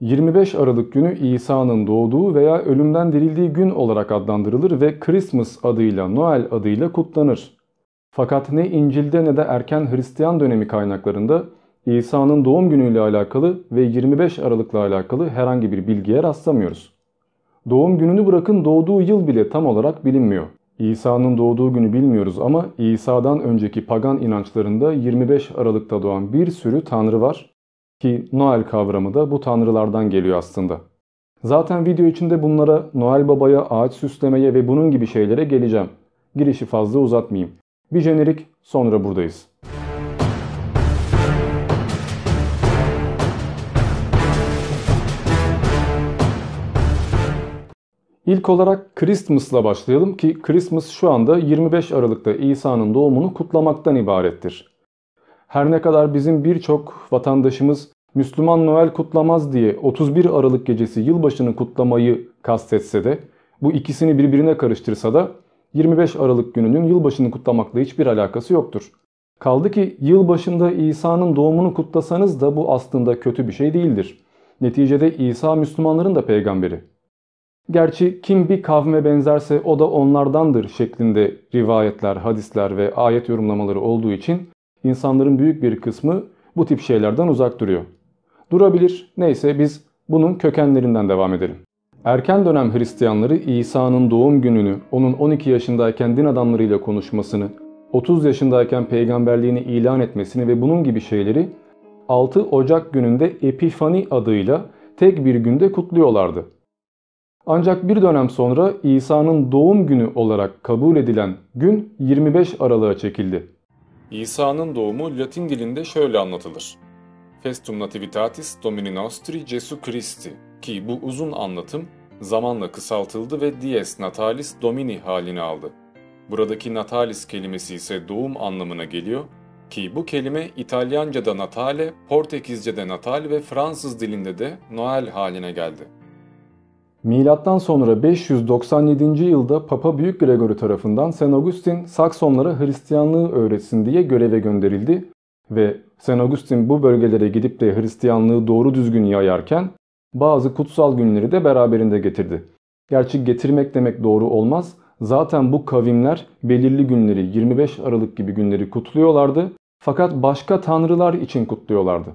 25 Aralık günü İsa'nın doğduğu veya ölümden dirildiği gün olarak adlandırılır ve Christmas adıyla Noel adıyla kutlanır. Fakat ne İncil'de ne de erken Hristiyan dönemi kaynaklarında İsa'nın doğum günüyle alakalı ve 25 Aralık'la alakalı herhangi bir bilgiye rastlamıyoruz. Doğum gününü bırakın doğduğu yıl bile tam olarak bilinmiyor. İsa'nın doğduğu günü bilmiyoruz ama İsa'dan önceki pagan inançlarında 25 Aralık'ta doğan bir sürü tanrı var ki Noel kavramı da bu tanrılardan geliyor aslında. Zaten video içinde bunlara Noel Baba'ya, ağaç süslemeye ve bunun gibi şeylere geleceğim. Girişi fazla uzatmayayım. Bir jenerik sonra buradayız. İlk olarak Christmas'la başlayalım ki Christmas şu anda 25 Aralık'ta İsa'nın doğumunu kutlamaktan ibarettir. Her ne kadar bizim birçok vatandaşımız Müslüman Noel kutlamaz diye 31 Aralık gecesi yılbaşını kutlamayı kastetse de bu ikisini birbirine karıştırsa da 25 Aralık gününün yılbaşını kutlamakla hiçbir alakası yoktur. Kaldı ki yılbaşında İsa'nın doğumunu kutlasanız da bu aslında kötü bir şey değildir. Neticede İsa Müslümanların da peygamberi. Gerçi kim bir kavme benzerse o da onlardandır şeklinde rivayetler, hadisler ve ayet yorumlamaları olduğu için insanların büyük bir kısmı bu tip şeylerden uzak duruyor. Durabilir. Neyse biz bunun kökenlerinden devam edelim. Erken dönem Hristiyanları İsa'nın doğum gününü, onun 12 yaşındayken din adamlarıyla konuşmasını, 30 yaşındayken peygamberliğini ilan etmesini ve bunun gibi şeyleri 6 Ocak gününde Epifani adıyla tek bir günde kutluyorlardı. Ancak bir dönem sonra İsa'nın doğum günü olarak kabul edilen gün 25 Aralık'a çekildi. İsa'nın doğumu Latin dilinde şöyle anlatılır. Festum Nativitatis Domini Nostri Jesu Christi ki bu uzun anlatım zamanla kısaltıldı ve Dies Natalis Domini halini aldı. Buradaki Natalis kelimesi ise doğum anlamına geliyor ki bu kelime İtalyanca'da Natale, Portekizce'de Natal ve Fransız dilinde de Noel haline geldi. Milattan sonra 597. yılda Papa Büyük Gregory tarafından St. Augustin Saksonlara Hristiyanlığı öğretsin diye göreve gönderildi ve St. Augustin bu bölgelere gidip de Hristiyanlığı doğru düzgün yayarken bazı kutsal günleri de beraberinde getirdi. Gerçi getirmek demek doğru olmaz. Zaten bu kavimler belirli günleri 25 Aralık gibi günleri kutluyorlardı fakat başka tanrılar için kutluyorlardı.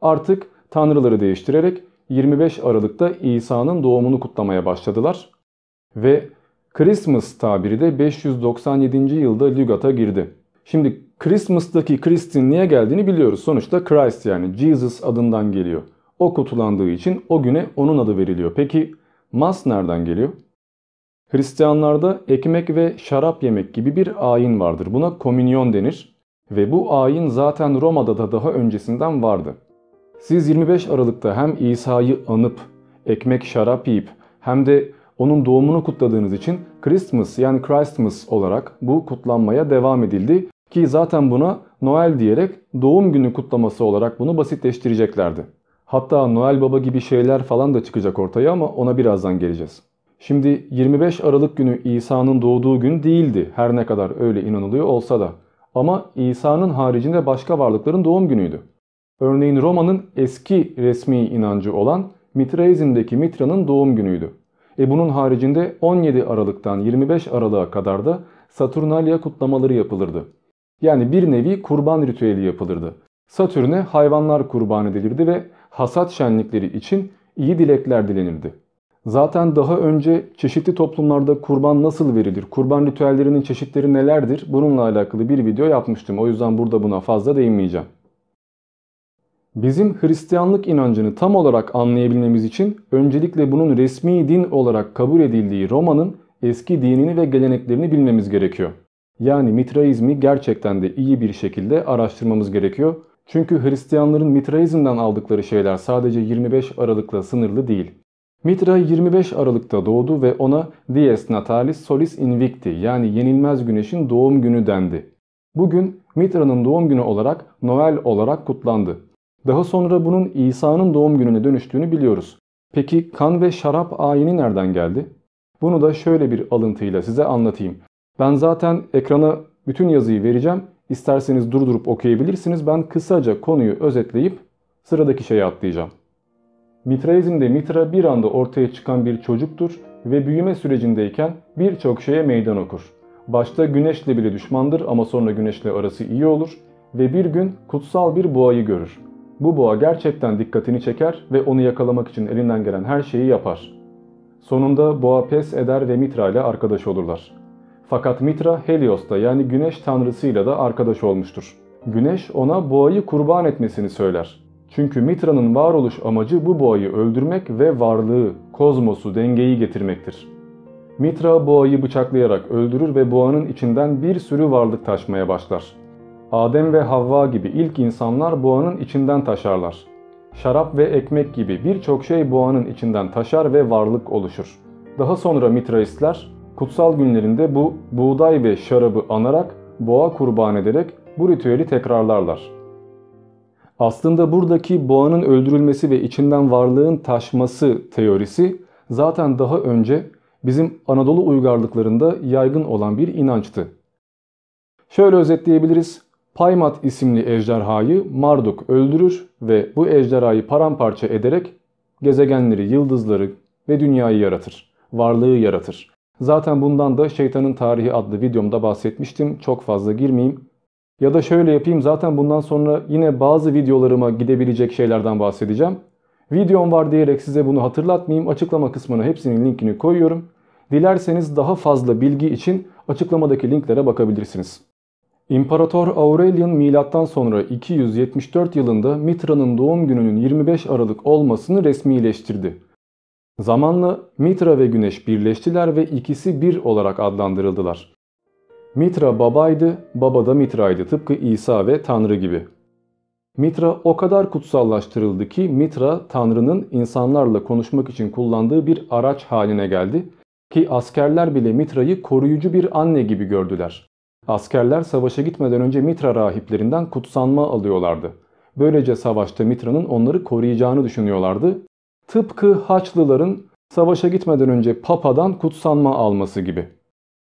Artık tanrıları değiştirerek 25 Aralık'ta İsa'nın doğumunu kutlamaya başladılar ve Christmas tabiri de 597. yılda lügata girdi. Şimdi Christmas'taki Christ'in niye geldiğini biliyoruz. Sonuçta Christ yani Jesus adından geliyor. O kutulandığı için o güne onun adı veriliyor. Peki Mas nereden geliyor? Hristiyanlarda ekmek ve şarap yemek gibi bir ayin vardır. Buna komünyon denir ve bu ayin zaten Roma'da da daha öncesinden vardı. Siz 25 Aralık'ta hem İsa'yı anıp ekmek şarap yiyip hem de onun doğumunu kutladığınız için Christmas yani Christmas olarak bu kutlanmaya devam edildi ki zaten buna Noel diyerek doğum günü kutlaması olarak bunu basitleştireceklerdi. Hatta Noel Baba gibi şeyler falan da çıkacak ortaya ama ona birazdan geleceğiz. Şimdi 25 Aralık günü İsa'nın doğduğu gün değildi her ne kadar öyle inanılıyor olsa da. Ama İsa'nın haricinde başka varlıkların doğum günüydü. Örneğin Roma'nın eski resmi inancı olan Mitraizm'deki Mitra'nın doğum günüydü. E bunun haricinde 17 Aralık'tan 25 Aralık'a kadar da Saturnalia kutlamaları yapılırdı. Yani bir nevi kurban ritüeli yapılırdı. Satürn'e hayvanlar kurban edilirdi ve hasat şenlikleri için iyi dilekler dilenirdi. Zaten daha önce çeşitli toplumlarda kurban nasıl verilir, kurban ritüellerinin çeşitleri nelerdir bununla alakalı bir video yapmıştım. O yüzden burada buna fazla değinmeyeceğim. Bizim Hristiyanlık inancını tam olarak anlayabilmemiz için öncelikle bunun resmi din olarak kabul edildiği Roma'nın eski dinini ve geleneklerini bilmemiz gerekiyor. Yani Mitraizmi gerçekten de iyi bir şekilde araştırmamız gerekiyor. Çünkü Hristiyanların Mitraizm'den aldıkları şeyler sadece 25 Aralık'la sınırlı değil. Mitra 25 Aralık'ta doğdu ve ona Dies Natalis Solis Invicti yani yenilmez güneşin doğum günü dendi. Bugün Mitra'nın doğum günü olarak Noel olarak kutlandı. Daha sonra bunun İsa'nın doğum gününe dönüştüğünü biliyoruz. Peki kan ve şarap ayini nereden geldi? Bunu da şöyle bir alıntıyla size anlatayım. Ben zaten ekrana bütün yazıyı vereceğim. İsterseniz durdurup okuyabilirsiniz. Ben kısaca konuyu özetleyip sıradaki şeye atlayacağım. Mitraizmde Mitra bir anda ortaya çıkan bir çocuktur ve büyüme sürecindeyken birçok şeye meydan okur. Başta güneşle bile düşmandır ama sonra güneşle arası iyi olur ve bir gün kutsal bir boğayı görür. Bu boğa gerçekten dikkatini çeker ve onu yakalamak için elinden gelen her şeyi yapar. Sonunda boğa pes eder ve Mitra ile arkadaş olurlar. Fakat Mitra Helios'ta yani güneş tanrısıyla da arkadaş olmuştur. Güneş ona boğayı kurban etmesini söyler. Çünkü Mitra'nın varoluş amacı bu boğayı öldürmek ve varlığı, kozmosu, dengeyi getirmektir. Mitra boğayı bıçaklayarak öldürür ve boğanın içinden bir sürü varlık taşmaya başlar. Adem ve Havva gibi ilk insanlar boğanın içinden taşarlar. Şarap ve ekmek gibi birçok şey boğanın içinden taşar ve varlık oluşur. Daha sonra Mitraistler kutsal günlerinde bu buğday ve şarabı anarak boğa kurban ederek bu ritüeli tekrarlarlar. Aslında buradaki boğanın öldürülmesi ve içinden varlığın taşması teorisi zaten daha önce bizim Anadolu uygarlıklarında yaygın olan bir inançtı. Şöyle özetleyebiliriz. Paymat isimli ejderhayı Marduk öldürür ve bu ejderhayı paramparça ederek gezegenleri, yıldızları ve dünyayı yaratır. Varlığı yaratır. Zaten bundan da Şeytanın Tarihi adlı videomda bahsetmiştim. Çok fazla girmeyeyim. Ya da şöyle yapayım zaten bundan sonra yine bazı videolarıma gidebilecek şeylerden bahsedeceğim. Videom var diyerek size bunu hatırlatmayayım. Açıklama kısmına hepsinin linkini koyuyorum. Dilerseniz daha fazla bilgi için açıklamadaki linklere bakabilirsiniz. İmparator Aurelian milattan sonra 274 yılında Mitra'nın doğum gününün 25 Aralık olmasını resmileştirdi. Zamanla Mitra ve Güneş birleştiler ve ikisi bir olarak adlandırıldılar. Mitra babaydı, baba da Mitra'ydı tıpkı İsa ve Tanrı gibi. Mitra o kadar kutsallaştırıldı ki Mitra Tanrı'nın insanlarla konuşmak için kullandığı bir araç haline geldi ki askerler bile Mitra'yı koruyucu bir anne gibi gördüler. Askerler savaşa gitmeden önce Mitra rahiplerinden kutsanma alıyorlardı. Böylece savaşta Mitra'nın onları koruyacağını düşünüyorlardı. Tıpkı Haçlıların savaşa gitmeden önce Papa'dan kutsanma alması gibi.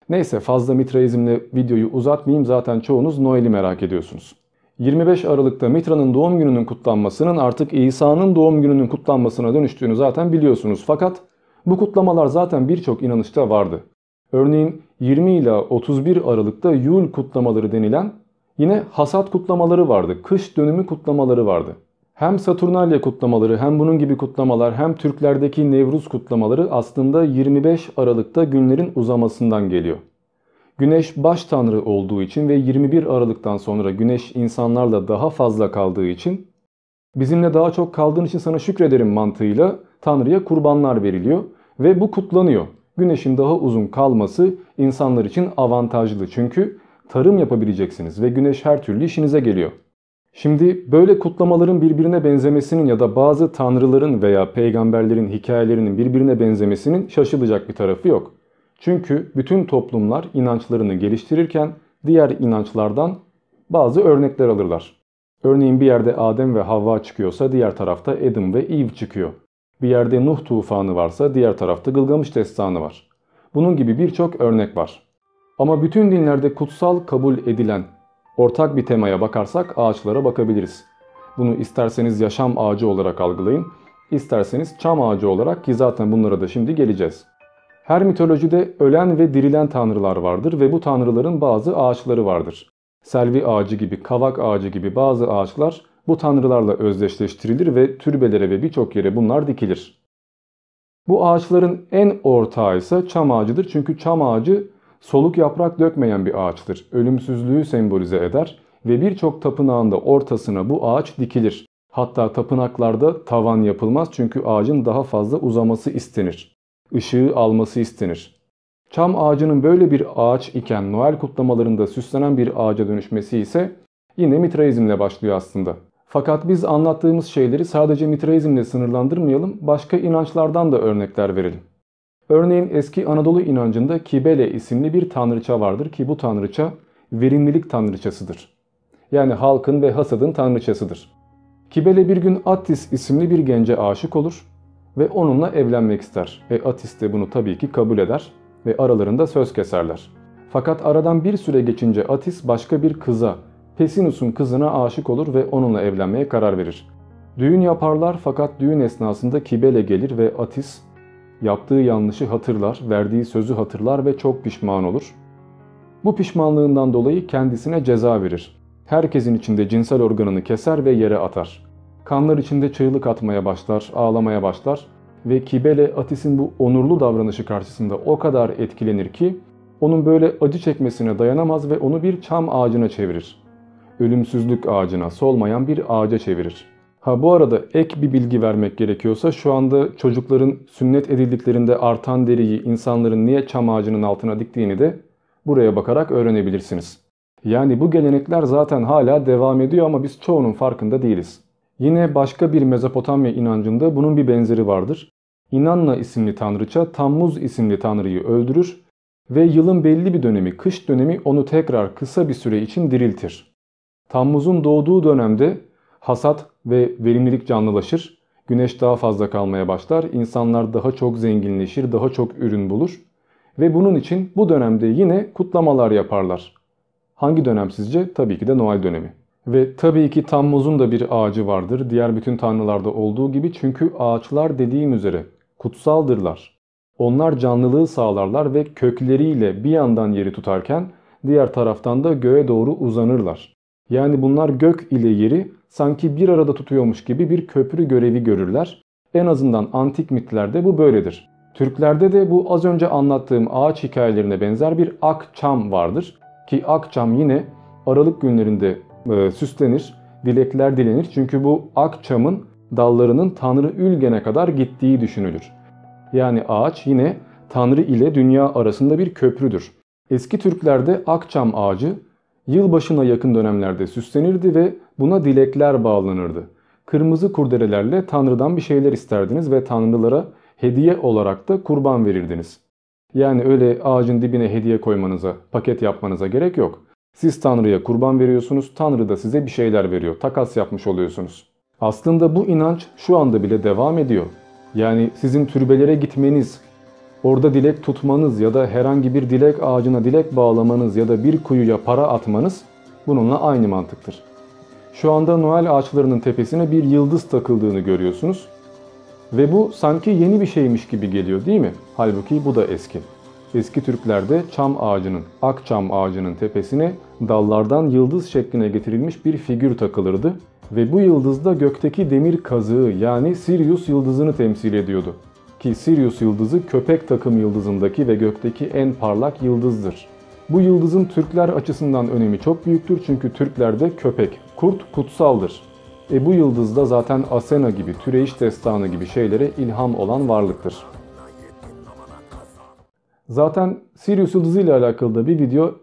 Neyse fazla Mitraizmle videoyu uzatmayayım zaten çoğunuz Noel'i merak ediyorsunuz. 25 Aralık'ta Mitra'nın doğum gününün kutlanmasının artık İsa'nın doğum gününün kutlanmasına dönüştüğünü zaten biliyorsunuz. Fakat bu kutlamalar zaten birçok inanışta vardı. Örneğin 20 ila 31 Aralık'ta Yul kutlamaları denilen yine hasat kutlamaları vardı. Kış dönümü kutlamaları vardı. Hem Saturnalya kutlamaları hem bunun gibi kutlamalar hem Türklerdeki Nevruz kutlamaları aslında 25 Aralık'ta günlerin uzamasından geliyor. Güneş baş tanrı olduğu için ve 21 Aralık'tan sonra güneş insanlarla daha fazla kaldığı için bizimle daha çok kaldığın için sana şükrederim mantığıyla tanrıya kurbanlar veriliyor ve bu kutlanıyor. Güneşin daha uzun kalması insanlar için avantajlı çünkü tarım yapabileceksiniz ve güneş her türlü işinize geliyor. Şimdi böyle kutlamaların birbirine benzemesinin ya da bazı tanrıların veya peygamberlerin hikayelerinin birbirine benzemesinin şaşılacak bir tarafı yok. Çünkü bütün toplumlar inançlarını geliştirirken diğer inançlardan bazı örnekler alırlar. Örneğin bir yerde Adem ve Havva çıkıyorsa diğer tarafta Adam ve Eve çıkıyor. Bir yerde Nuh tufanı varsa diğer tarafta Gılgamış destanı var. Bunun gibi birçok örnek var. Ama bütün dinlerde kutsal kabul edilen ortak bir temaya bakarsak ağaçlara bakabiliriz. Bunu isterseniz yaşam ağacı olarak algılayın, isterseniz çam ağacı olarak ki zaten bunlara da şimdi geleceğiz. Her mitolojide ölen ve dirilen tanrılar vardır ve bu tanrıların bazı ağaçları vardır. Selvi ağacı gibi, kavak ağacı gibi bazı ağaçlar bu tanrılarla özdeşleştirilir ve türbelere ve birçok yere bunlar dikilir. Bu ağaçların en ortağı ise çam ağacıdır çünkü çam ağacı soluk yaprak dökmeyen bir ağaçtır. Ölümsüzlüğü sembolize eder ve birçok tapınağında ortasına bu ağaç dikilir. Hatta tapınaklarda tavan yapılmaz çünkü ağacın daha fazla uzaması istenir. Işığı alması istenir. Çam ağacının böyle bir ağaç iken Noel kutlamalarında süslenen bir ağaca dönüşmesi ise yine Mitraizmle başlıyor aslında. Fakat biz anlattığımız şeyleri sadece Mitraizmle sınırlandırmayalım, başka inançlardan da örnekler verelim. Örneğin eski Anadolu inancında Kibele isimli bir tanrıça vardır ki bu tanrıça verimlilik tanrıçasıdır. Yani halkın ve hasadın tanrıçasıdır. Kibele bir gün Attis isimli bir gence aşık olur ve onunla evlenmek ister. E Attis de bunu tabii ki kabul eder ve aralarında söz keserler. Fakat aradan bir süre geçince Atis başka bir kıza, Pesinus'un kızına aşık olur ve onunla evlenmeye karar verir. Düğün yaparlar fakat düğün esnasında Kibele gelir ve Atis yaptığı yanlışı hatırlar, verdiği sözü hatırlar ve çok pişman olur. Bu pişmanlığından dolayı kendisine ceza verir. Herkesin içinde cinsel organını keser ve yere atar. Kanlar içinde çığlık atmaya başlar, ağlamaya başlar ve Kibele Atis'in bu onurlu davranışı karşısında o kadar etkilenir ki onun böyle acı çekmesine dayanamaz ve onu bir çam ağacına çevirir. Ölümsüzlük ağacına, solmayan bir ağaca çevirir. Ha bu arada ek bir bilgi vermek gerekiyorsa şu anda çocukların sünnet edildiklerinde artan deriyi insanların niye çam ağacının altına diktiğini de buraya bakarak öğrenebilirsiniz. Yani bu gelenekler zaten hala devam ediyor ama biz çoğunun farkında değiliz. Yine başka bir Mezopotamya inancında bunun bir benzeri vardır. İnanna isimli tanrıça Tammuz isimli tanrıyı öldürür ve yılın belli bir dönemi, kış dönemi onu tekrar kısa bir süre için diriltir. Tammuz'un doğduğu dönemde hasat ve verimlilik canlılaşır. Güneş daha fazla kalmaya başlar. insanlar daha çok zenginleşir, daha çok ürün bulur. Ve bunun için bu dönemde yine kutlamalar yaparlar. Hangi dönem sizce? Tabii ki de Noel dönemi. Ve tabii ki Tammuz'un da bir ağacı vardır. Diğer bütün tanrılarda olduğu gibi çünkü ağaçlar dediğim üzere kutsaldırlar. Onlar canlılığı sağlarlar ve kökleriyle bir yandan yeri tutarken diğer taraftan da göğe doğru uzanırlar. Yani bunlar gök ile yeri sanki bir arada tutuyormuş gibi bir köprü görevi görürler. En azından antik mitlerde bu böyledir. Türklerde de bu az önce anlattığım ağaç hikayelerine benzer bir akçam vardır. Ki akçam yine Aralık günlerinde e, süslenir, dilekler dilenir. Çünkü bu akçamın dallarının Tanrı Ülgen'e kadar gittiği düşünülür. Yani ağaç yine Tanrı ile dünya arasında bir köprüdür. Eski Türklerde akçam ağacı yılbaşına yakın dönemlerde süslenirdi ve buna dilekler bağlanırdı. Kırmızı kurdelelerle Tanrı'dan bir şeyler isterdiniz ve Tanrılara hediye olarak da kurban verirdiniz. Yani öyle ağacın dibine hediye koymanıza, paket yapmanıza gerek yok. Siz Tanrı'ya kurban veriyorsunuz, Tanrı da size bir şeyler veriyor. Takas yapmış oluyorsunuz. Aslında bu inanç şu anda bile devam ediyor. Yani sizin türbelere gitmeniz, orada dilek tutmanız ya da herhangi bir dilek ağacına dilek bağlamanız ya da bir kuyuya para atmanız bununla aynı mantıktır. Şu anda Noel ağaçlarının tepesine bir yıldız takıldığını görüyorsunuz. Ve bu sanki yeni bir şeymiş gibi geliyor değil mi? Halbuki bu da eski. Eski Türklerde çam ağacının, ak çam ağacının tepesine dallardan yıldız şekline getirilmiş bir figür takılırdı ve bu yıldız da gökteki demir kazığı yani Sirius yıldızını temsil ediyordu. Ki Sirius yıldızı köpek takım yıldızındaki ve gökteki en parlak yıldızdır. Bu yıldızın Türkler açısından önemi çok büyüktür çünkü Türklerde köpek, kurt kutsaldır. E bu yıldız da zaten Asena gibi, Türeyiş destanı gibi şeylere ilham olan varlıktır. Zaten Sirius yıldızı ile alakalı da bir video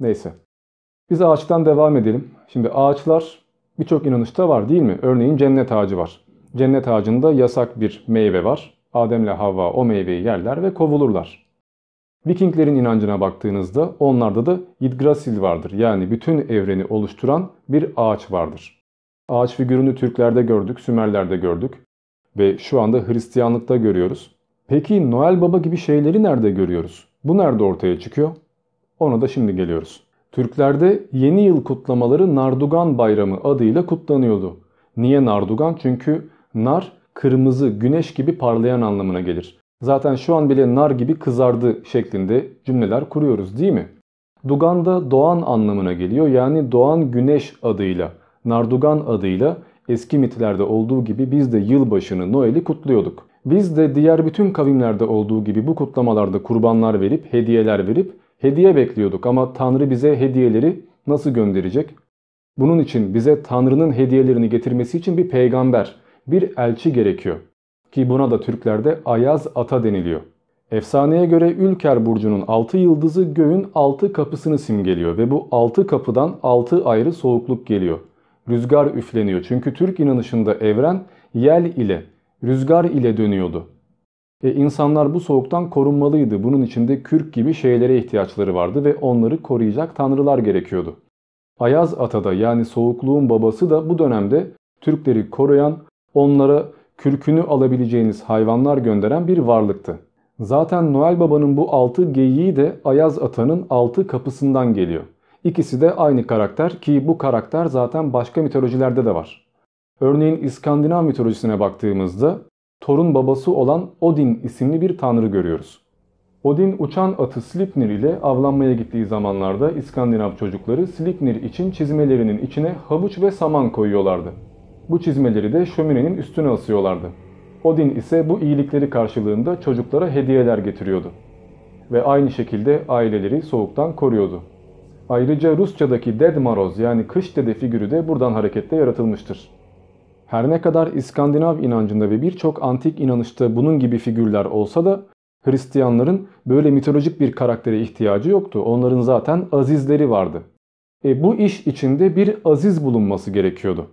neyse. Biz ağaçtan devam edelim. Şimdi ağaçlar birçok inanışta var değil mi? Örneğin cennet ağacı var. Cennet ağacında yasak bir meyve var. Adem ile Havva o meyveyi yerler ve kovulurlar. Vikinglerin inancına baktığınızda onlarda da Yggdrasil vardır. Yani bütün evreni oluşturan bir ağaç vardır. Ağaç figürünü Türklerde gördük, Sümerlerde gördük ve şu anda Hristiyanlıkta görüyoruz. Peki Noel Baba gibi şeyleri nerede görüyoruz? Bu nerede ortaya çıkıyor? Ona da şimdi geliyoruz. Türklerde yeni yıl kutlamaları Nardugan Bayramı adıyla kutlanıyordu. Niye Nardugan? Çünkü nar kırmızı, güneş gibi parlayan anlamına gelir. Zaten şu an bile nar gibi kızardı şeklinde cümleler kuruyoruz değil mi? Dugan da doğan anlamına geliyor. Yani doğan güneş adıyla, Nardugan adıyla eski mitlerde olduğu gibi biz de yılbaşını, Noel'i kutluyorduk. Biz de diğer bütün kavimlerde olduğu gibi bu kutlamalarda kurbanlar verip, hediyeler verip hediye bekliyorduk. Ama Tanrı bize hediyeleri nasıl gönderecek? Bunun için bize Tanrı'nın hediyelerini getirmesi için bir peygamber, bir elçi gerekiyor. Ki buna da Türklerde Ayaz Ata deniliyor. Efsaneye göre Ülker Burcu'nun 6 yıldızı göğün 6 kapısını simgeliyor ve bu 6 kapıdan 6 ayrı soğukluk geliyor. Rüzgar üfleniyor çünkü Türk inanışında evren yel ile, rüzgar ile dönüyordu. E insanlar bu soğuktan korunmalıydı. Bunun içinde kürk gibi şeylere ihtiyaçları vardı ve onları koruyacak tanrılar gerekiyordu. Ayaz Ata da yani soğukluğun babası da bu dönemde Türkleri koruyan, onlara kürkünü alabileceğiniz hayvanlar gönderen bir varlıktı. Zaten Noel Baba'nın bu altı geyiği de Ayaz Ata'nın altı kapısından geliyor. İkisi de aynı karakter ki bu karakter zaten başka mitolojilerde de var. Örneğin İskandinav mitolojisine baktığımızda Thor'un babası olan Odin isimli bir tanrı görüyoruz. Odin uçan atı Slipnir ile avlanmaya gittiği zamanlarda İskandinav çocukları Slipnir için çizmelerinin içine havuç ve saman koyuyorlardı. Bu çizmeleri de şöminenin üstüne asıyorlardı. Odin ise bu iyilikleri karşılığında çocuklara hediyeler getiriyordu. Ve aynı şekilde aileleri soğuktan koruyordu. Ayrıca Rusçadaki Dead Maroz yani kış dede figürü de buradan hareketle yaratılmıştır. Her ne kadar İskandinav inancında ve birçok antik inanışta bunun gibi figürler olsa da Hristiyanların böyle mitolojik bir karaktere ihtiyacı yoktu. Onların zaten azizleri vardı. E bu iş içinde bir aziz bulunması gerekiyordu.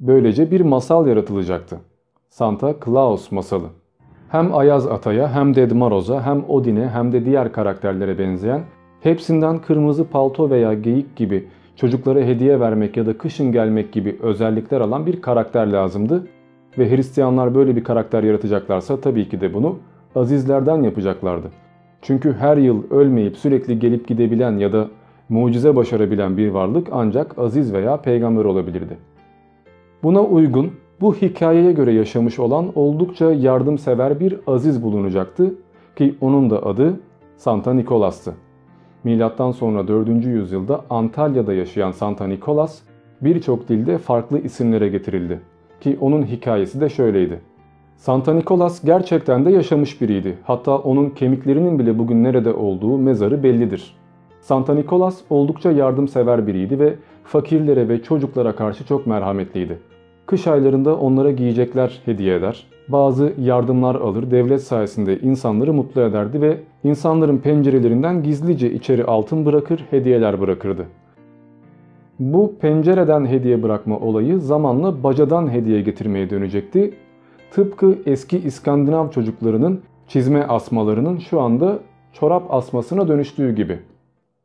Böylece bir masal yaratılacaktı. Santa Claus masalı. Hem Ayaz Ata'ya hem Ded Maroz'a hem Odin'e hem de diğer karakterlere benzeyen hepsinden kırmızı palto veya geyik gibi çocuklara hediye vermek ya da kışın gelmek gibi özellikler alan bir karakter lazımdı. Ve Hristiyanlar böyle bir karakter yaratacaklarsa tabii ki de bunu azizlerden yapacaklardı. Çünkü her yıl ölmeyip sürekli gelip gidebilen ya da mucize başarabilen bir varlık ancak aziz veya peygamber olabilirdi. Buna uygun bu hikayeye göre yaşamış olan oldukça yardımsever bir aziz bulunacaktı ki onun da adı Santa Nikolas'tı. Milattan sonra 4. yüzyılda Antalya'da yaşayan Santa Nikolas birçok dilde farklı isimlere getirildi. Ki onun hikayesi de şöyleydi. Santa Nikolas gerçekten de yaşamış biriydi. Hatta onun kemiklerinin bile bugün nerede olduğu mezarı bellidir. Santa Nikolas oldukça yardımsever biriydi ve fakirlere ve çocuklara karşı çok merhametliydi. Kış aylarında onlara giyecekler hediye eder, bazı yardımlar alır, devlet sayesinde insanları mutlu ederdi ve insanların pencerelerinden gizlice içeri altın bırakır, hediyeler bırakırdı. Bu pencereden hediye bırakma olayı zamanla bacadan hediye getirmeye dönecekti. Tıpkı eski İskandinav çocuklarının çizme asmalarının şu anda çorap asmasına dönüştüğü gibi.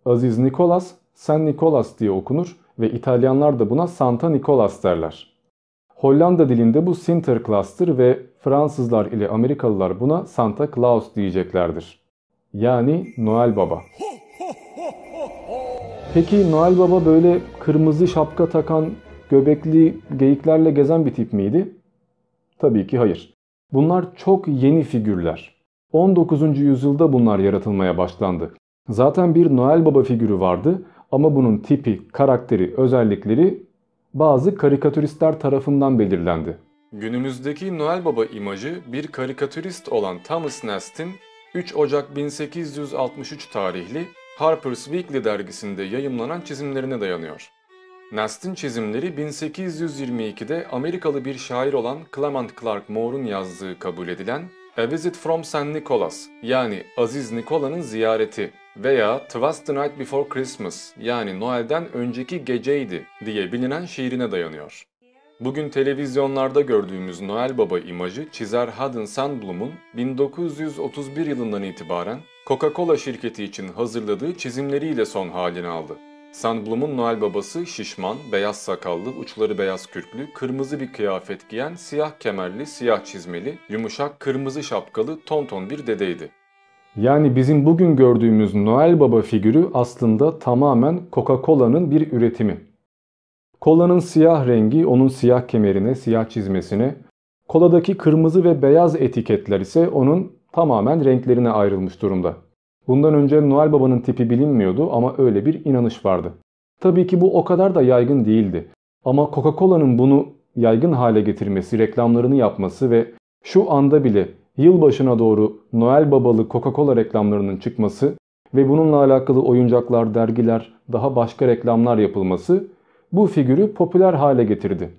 Aziz Nikolas, San Nikolas diye okunur ve İtalyanlar da buna Santa Nikolas derler. Hollanda dilinde bu Sinterklaas'tır ve Fransızlar ile Amerikalılar buna Santa Claus diyeceklerdir. Yani Noel Baba. Peki Noel Baba böyle kırmızı şapka takan, göbekli geyiklerle gezen bir tip miydi? Tabii ki hayır. Bunlar çok yeni figürler. 19. yüzyılda bunlar yaratılmaya başlandı. Zaten bir Noel Baba figürü vardı ama bunun tipi, karakteri, özellikleri bazı karikatüristler tarafından belirlendi. Günümüzdeki Noel Baba imajı bir karikatürist olan Thomas Nast'in 3 Ocak 1863 tarihli Harper's Weekly dergisinde yayımlanan çizimlerine dayanıyor. Nast'in çizimleri 1822'de Amerikalı bir şair olan Clement Clark Moore'un yazdığı kabul edilen A Visit from St. Nicholas yani Aziz Nikola'nın ziyareti veya Twas the Night Before Christmas yani Noel'den önceki geceydi diye bilinen şiirine dayanıyor. Bugün televizyonlarda gördüğümüz Noel Baba imajı çizer Hudson Sandblom'un 1931 yılından itibaren Coca-Cola şirketi için hazırladığı çizimleriyle son halini aldı. Sandblom'un Noel babası şişman, beyaz sakallı, uçları beyaz kürklü, kırmızı bir kıyafet giyen, siyah kemerli, siyah çizmeli, yumuşak kırmızı şapkalı, tonton bir dedeydi. Yani bizim bugün gördüğümüz Noel Baba figürü aslında tamamen Coca-Cola'nın bir üretimi. Kolanın siyah rengi onun siyah kemerine, siyah çizmesine, koladaki kırmızı ve beyaz etiketler ise onun tamamen renklerine ayrılmış durumda. Bundan önce Noel Baba'nın tipi bilinmiyordu ama öyle bir inanış vardı. Tabii ki bu o kadar da yaygın değildi. Ama Coca-Cola'nın bunu yaygın hale getirmesi, reklamlarını yapması ve şu anda bile yılbaşına doğru Noel Babalı Coca-Cola reklamlarının çıkması ve bununla alakalı oyuncaklar, dergiler, daha başka reklamlar yapılması bu figürü popüler hale getirdi.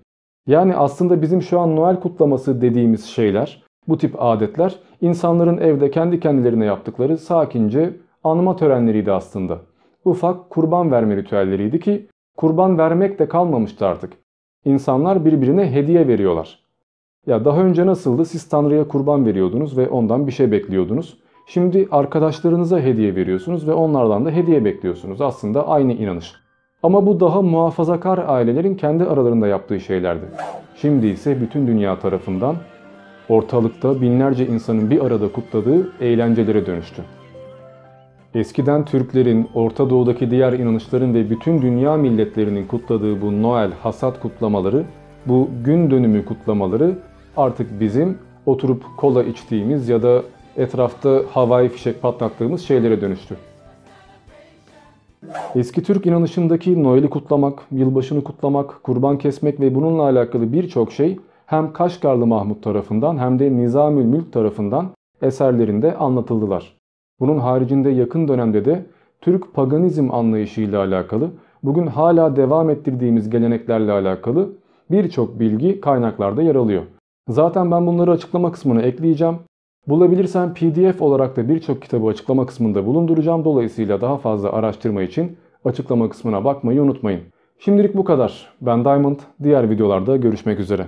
Yani aslında bizim şu an Noel kutlaması dediğimiz şeyler, bu tip adetler insanların evde kendi kendilerine yaptıkları sakince anma törenleriydi aslında. Ufak kurban verme ritüelleriydi ki kurban vermek de kalmamıştı artık. İnsanlar birbirine hediye veriyorlar. Ya daha önce nasıldı? Siz Tanrı'ya kurban veriyordunuz ve ondan bir şey bekliyordunuz. Şimdi arkadaşlarınıza hediye veriyorsunuz ve onlardan da hediye bekliyorsunuz. Aslında aynı inanış. Ama bu daha muhafazakar ailelerin kendi aralarında yaptığı şeylerdi. Şimdi ise bütün dünya tarafından ortalıkta binlerce insanın bir arada kutladığı eğlencelere dönüştü. Eskiden Türklerin, Orta Doğu'daki diğer inanışların ve bütün dünya milletlerinin kutladığı bu Noel hasat kutlamaları bu gün dönümü kutlamaları artık bizim oturup kola içtiğimiz ya da etrafta havai fişek patlattığımız şeylere dönüştü. Eski Türk inanışındaki Noel'i kutlamak, yılbaşını kutlamak, kurban kesmek ve bununla alakalı birçok şey hem Kaşgarlı Mahmut tarafından hem de Nizamül Mülk tarafından eserlerinde anlatıldılar. Bunun haricinde yakın dönemde de Türk paganizm anlayışıyla alakalı, bugün hala devam ettirdiğimiz geleneklerle alakalı birçok bilgi kaynaklarda yer alıyor. Zaten ben bunları açıklama kısmına ekleyeceğim. Bulabilirsem pdf olarak da birçok kitabı açıklama kısmında bulunduracağım. Dolayısıyla daha fazla araştırma için açıklama kısmına bakmayı unutmayın. Şimdilik bu kadar. Ben Diamond. Diğer videolarda görüşmek üzere.